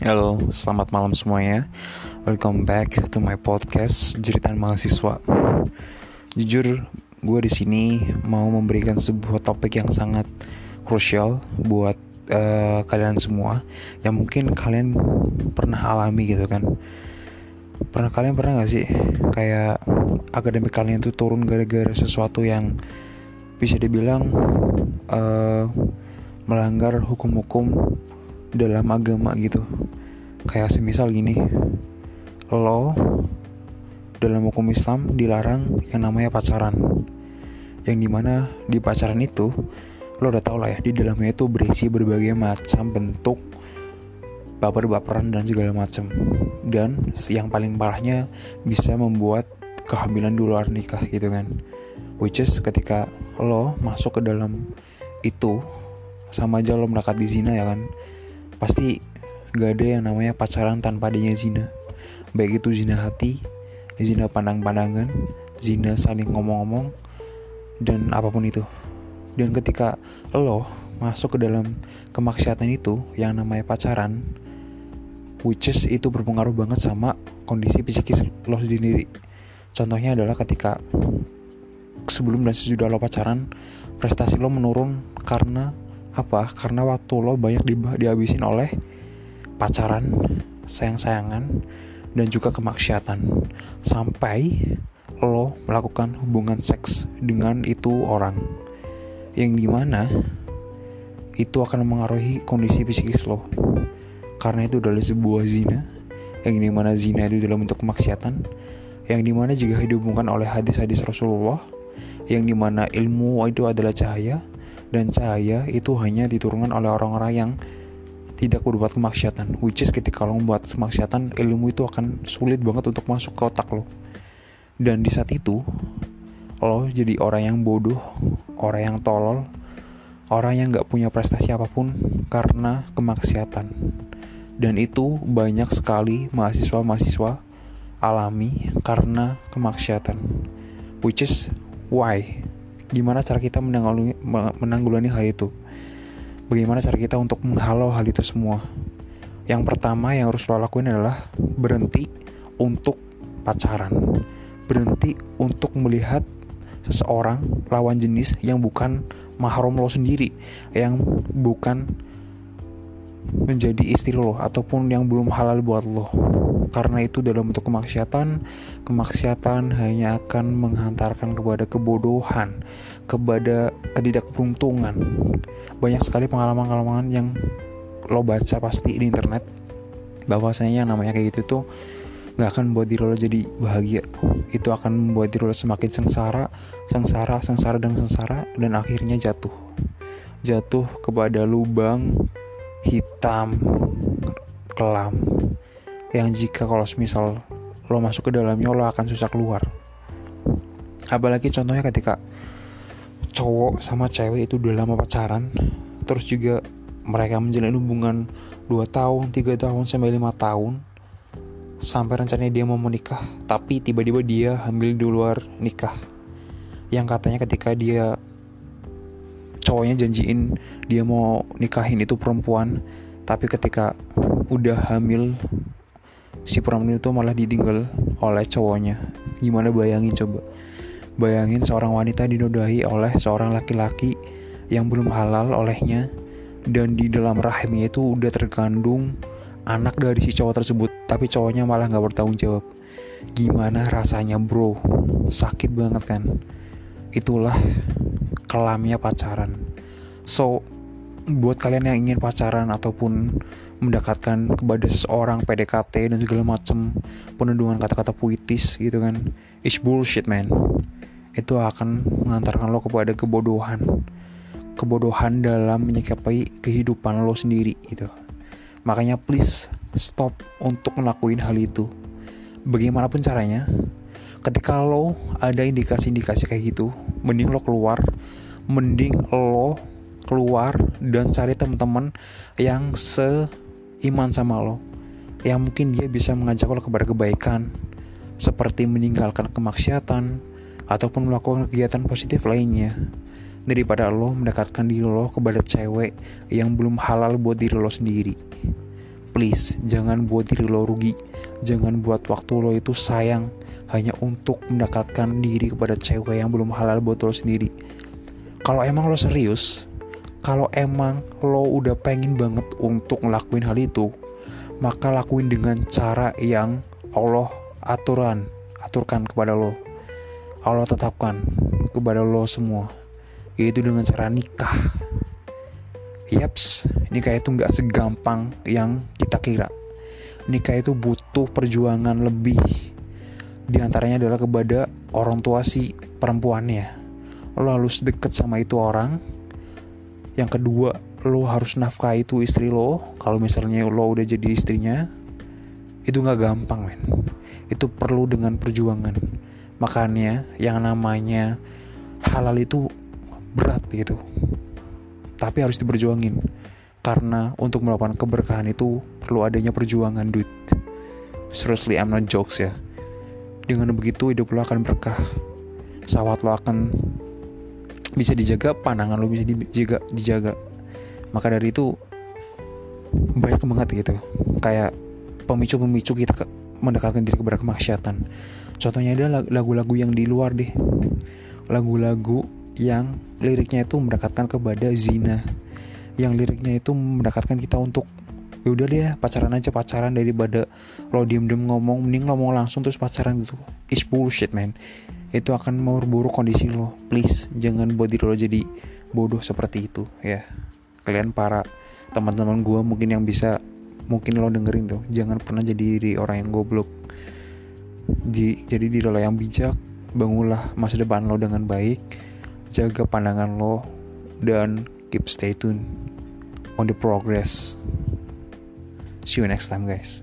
Halo, selamat malam semuanya. Welcome back to my podcast Jeritan Mahasiswa. Jujur, gue di sini mau memberikan sebuah topik yang sangat krusial buat uh, kalian semua, yang mungkin kalian pernah alami gitu kan. Pernah kalian pernah gak sih kayak akademik kalian tuh turun gara-gara sesuatu yang bisa dibilang uh, melanggar hukum-hukum dalam agama gitu. Kayak semisal gini lo dalam hukum Islam dilarang yang namanya pacaran. Yang di mana di pacaran itu lo udah tau lah ya di dalamnya itu berisi berbagai macam bentuk baper-baperan dan segala macam. Dan yang paling parahnya bisa membuat kehamilan di luar nikah gitu kan. Which is ketika lo masuk ke dalam itu sama aja lo melekat di zina ya kan pasti gak ada yang namanya pacaran tanpa adanya zina. Baik itu zina hati zina pandang-pandangan zina saling ngomong-ngomong dan apa pun itu. Dan ketika lo masuk ke dalam kemaksiatan itu yang namanya pacaran which is itu berpengaruh banget sama kondisi psikis lo sendiri. Contohnya adalah ketika sebelum dan sesudah lo pacaran prestasi lo menurun karena apa? Karena waktu lo banyak di, dihabisin oleh pacaran sayang-sayangan dan juga kemaksiatan. Sampai lo melakukan hubungan seks dengan itu orang. Yang di mana itu akan mengaruhi kondisi psikis lo. Karena itu adalah sebuah zina. Yang di mana zina itu dalam bentuk kemaksiatan. Yang di mana juga dihubungkan oleh hadis-hadis Rasulullah yang di mana ilmu itu adalah cahaya dan cahaya itu hanya diturunkan oleh orang-orang yang tidak berbuat kemaksiatan which is ketika lo membuat kemaksiatan ilmu itu akan sulit banget untuk masuk ke otak lo. Dan di saat itu lo jadi orang yang bodoh orang yang tolol orang yang gak punya prestasi apa pun karena kemaksiatan. Dan itu banyak sekali mahasiswa-mahasiswa alami karena kemaksiatan which is why gimana cara kita menanggulangi, menanggulangi hal itu? Bagaimana cara kita untuk menghalau hal itu semua? Yang pertama yang harus lo lakuin adalah berhenti untuk pacaran. Berhenti untuk melihat seseorang lawan jenis yang bukan mahram lo sendiri yang bukan menjadi istri lo ataupun yang belum halal buat lo. Karena itu dalam bentuk kemaksiatan kemaksiatan hanya akan menghantarkan kepada kebodohan kepada ketidakberuntungan. Banyak sekali pengalaman-pengalaman yang lo baca pasti di internet bahwasanya yang namanya kayak gitu tuh nggak akan membuat diri lo jadi bahagia. Itu akan membuat diri lo semakin sengsara sengsara sengsara dan sengsara dan akhirnya jatuh. Jatuh kepada lubang hitam kelam yang jika kalau misal lo masuk ke dalamnya lo akan susah keluar. Apalagi contohnya ketika cowok sama cewek itu udah lama pacaran terus juga mereka menjalin hubungan 2 tahun, 3 tahun, sampai 5 tahun sampai rencananya dia mau menikah tapi tiba-tiba dia hamil di luar nikah. Yang katanya ketika dia cowoknya janjiin dia mau nikahin itu perempuan. Tapi ketika udah hamil si perempuan itu malah ditinggal oleh cowoknya. Gimana bayangin coba? Bayangin seorang wanita dinodai oleh seorang laki-laki yang belum halal olehnya dan di dalam rahimnya itu udah terkandung anak dari si cowok tersebut tapi cowoknya malah nggak bertanggung jawab. Gimana rasanya bro? Sakit banget kan? Itulah kelamnya pacaran. So buat kalian yang ingin pacaran ataupun mendekatkan kepada seseorang PDKT dan segala macam penundungan kata-kata puitis gitu kan is bullshit man. Itu akan mengantarkan lo kepada kebodohan. Kebodohan dalam menyikapi kehidupan lo sendiri gitu. Makanya please stop untuk ngelakuin hal itu. Bagaimanapun caranya ketika lo ada indikasi-indikasi kayak gitu mending lo keluar mending lo keluar dan cari teman-teman yang se iman sama lo. Yang mungkin dia bisa mengajak lo kepada kebaikan seperti meninggalkan kemaksiatan ataupun melakukan kegiatan positif lainnya. Daripada lo mendekatkan diri lo kepada cewek yang belum halal buat diri lo sendiri. Please jangan buat diri lo rugi. Jangan buat waktu lo itu sayang hanya untuk mendekatkan diri kepada cewek yang belum halal buat lo sendiri kalau emang lo serius kalau emang lo udah pengen banget untuk ngelakuin hal itu maka lakuin dengan cara yang Allah aturan aturkan kepada lo Allah tetapkan kepada lo semua yaitu dengan cara nikah Yaps, nikah itu nggak segampang yang kita kira. Nikah itu butuh perjuangan lebih. Di antaranya adalah kepada orang tua si perempuannya. Lo harus deket sama itu orang. Yang kedua, lo harus nafkah itu istri lo. Kalau misalnya lo udah jadi istrinya, itu nggak gampang, men. Itu perlu dengan perjuangan. Makanya yang namanya halal itu berat gitu tapi harus diperjuangin karena untuk melakukan keberkahan itu perlu adanya perjuangan dude seriously I'm not jokes ya dengan begitu hidup lo akan berkah. Sawat lo akan bisa dijaga pandangan lo bisa dijaga dijaga. Maka dari itu banyak banget gitu. Kayak pemicu-pemicu kita ke, mendekatkan diri kepada kemaksiatan. Contohnya ada lagu-lagu yang di luar deh. Lagu-lagu yang liriknya itu mendekatkan kepada zina. Yang liriknya itu mendekatkan kita untuk ya udah deh pacaran aja pacaran daripada lo diem diem ngomong mending lo ngomong langsung terus pacaran gitu. Is bullshit man. Itu akan memperburuk kondisi lo. Please jangan buat diri lo jadi bodoh seperti itu ya. Kalian para teman-teman gue mungkin yang bisa mungkin lo dengerin tuh. Jangan pernah jadi diri orang yang goblok. Di, jadi diri lo yang bijak bangunlah masa depan lo dengan baik jaga pandangan lo dan keep stay tune on the progress see you next time guys